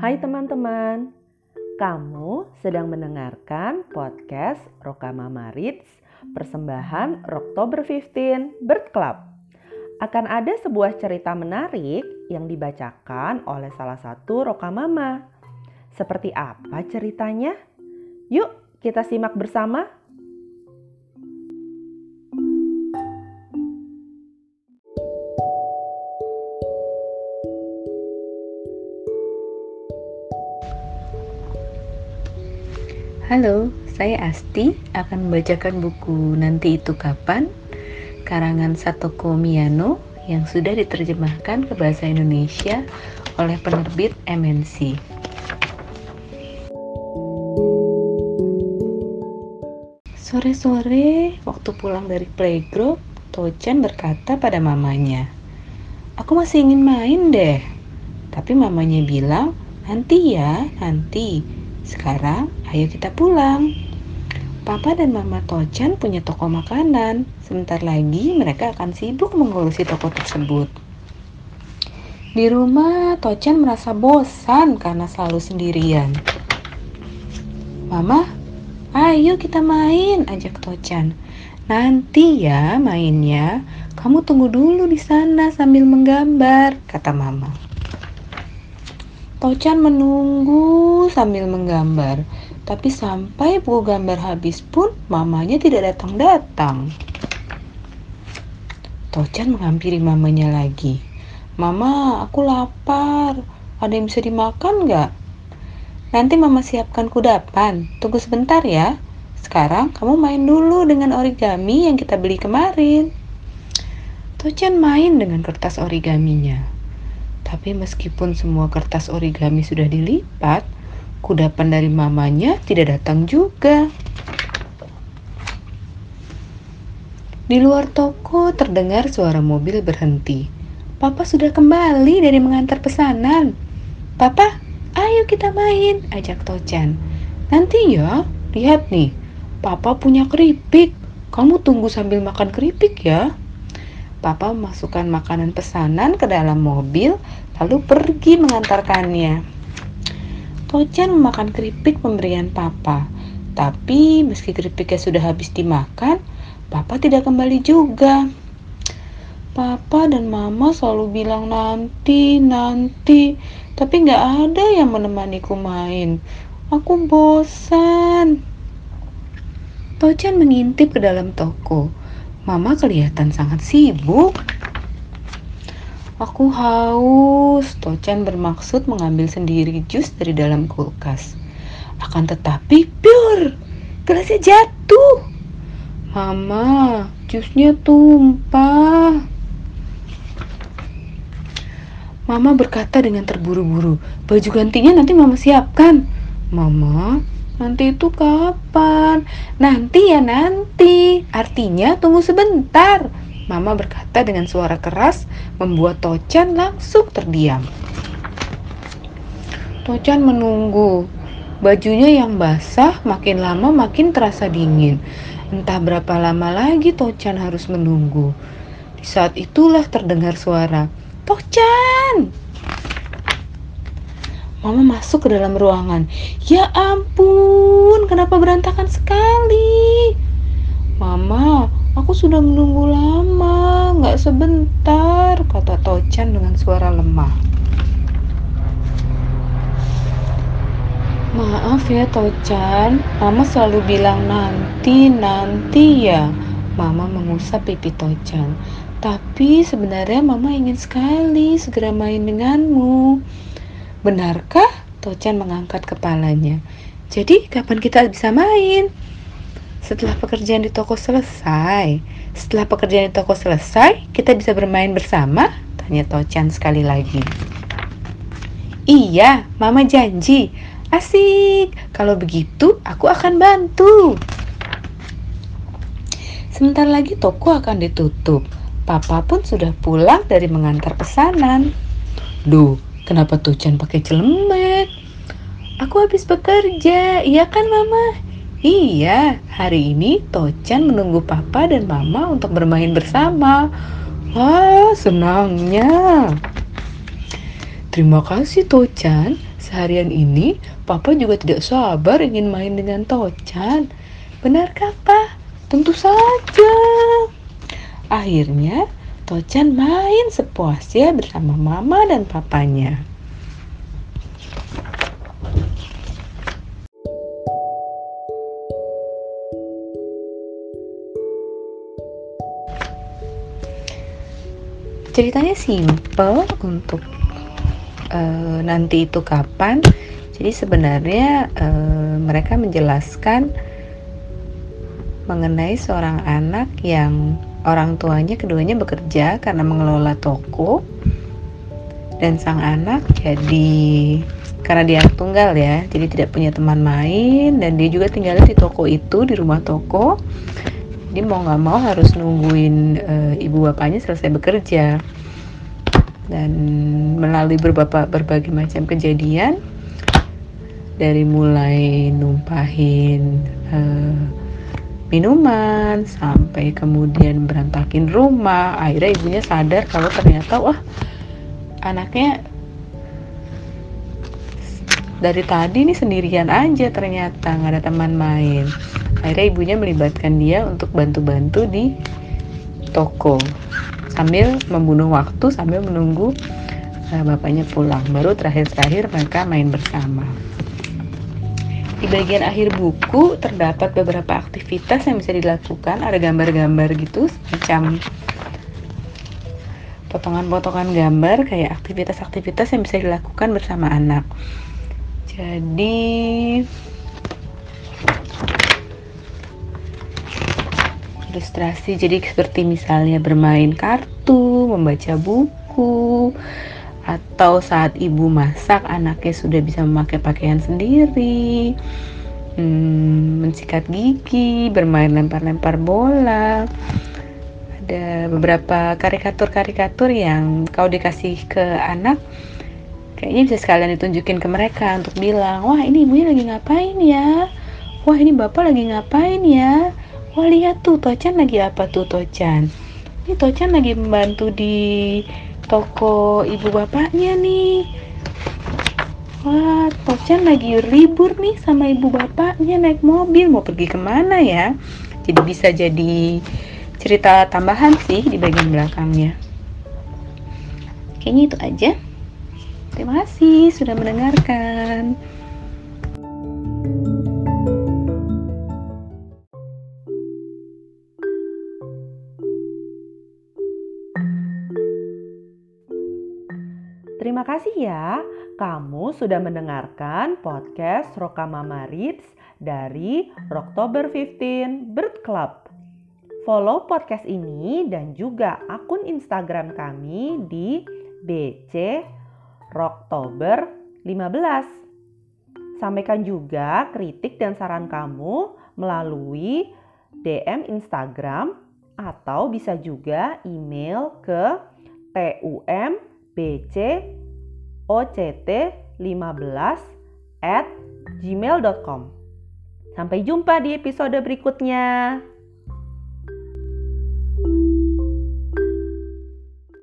Hai teman-teman, kamu sedang mendengarkan podcast Rokamama Reads persembahan Oktober 15 Bird Club. Akan ada sebuah cerita menarik yang dibacakan oleh salah satu Rokamama. Seperti apa ceritanya? Yuk kita simak bersama. Halo, saya Asti akan membacakan buku Nanti Itu Kapan karangan Satoko Miyano yang sudah diterjemahkan ke bahasa Indonesia oleh penerbit MNC. Sore-sore, waktu pulang dari playgroup, Tochan berkata pada mamanya, Aku masih ingin main deh. Tapi mamanya bilang, nanti ya, nanti sekarang, ayo kita pulang. Papa dan Mama Tochan punya toko makanan. Sebentar lagi mereka akan sibuk mengurusi toko tersebut. Di rumah, Tochan merasa bosan karena selalu sendirian. Mama, ayo kita main, ajak Tochan. Nanti ya mainnya, kamu tunggu dulu di sana sambil menggambar, kata Mama. Tochan menunggu sambil menggambar, tapi sampai buku gambar habis pun mamanya tidak datang-datang. Tochan menghampiri mamanya lagi. Mama, aku lapar. Ada yang bisa dimakan nggak? Nanti mama siapkan kudapan. Tunggu sebentar ya. Sekarang kamu main dulu dengan origami yang kita beli kemarin. Tochan main dengan kertas origaminya. Tapi meskipun semua kertas origami sudah dilipat, kudapan dari mamanya tidak datang juga. Di luar toko terdengar suara mobil berhenti. Papa sudah kembali dari mengantar pesanan. Papa, ayo kita main, ajak Tochan. Nanti ya, lihat nih, Papa punya keripik. Kamu tunggu sambil makan keripik ya. Papa memasukkan makanan pesanan ke dalam mobil, lalu pergi mengantarkannya. Tochan memakan keripik pemberian Papa, tapi meski keripiknya sudah habis dimakan, Papa tidak kembali juga. Papa dan Mama selalu bilang nanti, nanti, tapi nggak ada yang menemaniku main. Aku bosan. Tochan mengintip ke dalam toko. Mama kelihatan sangat sibuk. Aku haus. Tochan bermaksud mengambil sendiri jus dari dalam kulkas. Akan tetapi, pure, gelasnya jatuh. Mama, jusnya tumpah. Mama berkata dengan terburu-buru, baju gantinya nanti mama siapkan. Mama, Nanti itu kapan? Nanti ya nanti. Artinya tunggu sebentar. Mama berkata dengan suara keras membuat Tochan langsung terdiam. Tochan menunggu. Bajunya yang basah makin lama makin terasa dingin. Entah berapa lama lagi Tochan harus menunggu. Di saat itulah terdengar suara, "Tochan!" Mama masuk ke dalam ruangan. Ya ampun, kenapa berantakan sekali? Mama, aku sudah menunggu lama, nggak sebentar, kata Tochan dengan suara lemah. Maaf ya Tochan, Mama selalu bilang nanti, nanti ya. Mama mengusap pipi Tochan. Tapi sebenarnya Mama ingin sekali segera main denganmu. Benarkah? Tochan mengangkat kepalanya. Jadi kapan kita bisa main? Setelah pekerjaan di toko selesai. Setelah pekerjaan di toko selesai, kita bisa bermain bersama? Tanya Tochan sekali lagi. Iya, Mama janji. Asik. Kalau begitu, aku akan bantu. Sebentar lagi toko akan ditutup. Papa pun sudah pulang dari mengantar pesanan. Duh, Kenapa tuh Chan pakai celemek? Aku habis bekerja, iya kan mama? Iya, hari ini Tochan menunggu papa dan mama untuk bermain bersama. Wah, senangnya. Terima kasih Tochan. Seharian ini, Papa juga tidak sabar ingin main dengan Tocan. Benarkah, Pak? Tentu saja. Akhirnya, Tocan main sepuasnya bersama Mama dan Papanya. Ceritanya simple untuk uh, nanti itu kapan. Jadi sebenarnya uh, mereka menjelaskan mengenai seorang anak yang orang tuanya keduanya bekerja karena mengelola toko dan sang anak jadi karena dia tunggal ya jadi tidak punya teman main dan dia juga tinggal di toko itu di rumah toko. Jadi mau nggak mau harus nungguin uh, ibu bapaknya selesai bekerja. Dan melalui beberapa berbagai macam kejadian dari mulai numpahin uh, minuman sampai kemudian berantakin rumah akhirnya ibunya sadar kalau ternyata wah anaknya dari tadi nih sendirian aja ternyata nggak ada teman main akhirnya ibunya melibatkan dia untuk bantu-bantu di toko sambil membunuh waktu sambil menunggu uh, bapaknya pulang. Baru terakhir-terakhir mereka main bersama. Di bagian akhir buku terdapat beberapa aktivitas yang bisa dilakukan. Ada gambar-gambar gitu, semacam potongan-potongan gambar kayak aktivitas-aktivitas yang bisa dilakukan bersama anak. Jadi ilustrasi jadi seperti misalnya bermain kartu, membaca buku, atau saat ibu masak anaknya sudah bisa memakai pakaian sendiri, hmm, mensikat gigi, bermain lempar-lempar bola. Ada beberapa karikatur-karikatur yang kau dikasih ke anak, kayaknya bisa sekalian ditunjukin ke mereka untuk bilang, wah ini ibunya lagi ngapain ya? Wah ini bapak lagi ngapain ya? Wah lihat tuh Tocan lagi apa tuh Tocan Ini Tocan lagi membantu di toko ibu bapaknya nih. Wah Tocan lagi libur nih sama ibu bapaknya naik mobil. Mau pergi ke mana ya? Jadi bisa jadi cerita tambahan sih di bagian belakangnya. Kayaknya itu aja. Terima kasih sudah mendengarkan. Terima kasih ya, kamu sudah mendengarkan podcast Rokama Mama Reads dari Oktober 15 Bird Club. Follow podcast ini dan juga akun Instagram kami di BC Oktober 15. Sampaikan juga kritik dan saran kamu melalui DM Instagram atau bisa juga email ke tumbc oct15 at gmail.com. Sampai jumpa di episode berikutnya.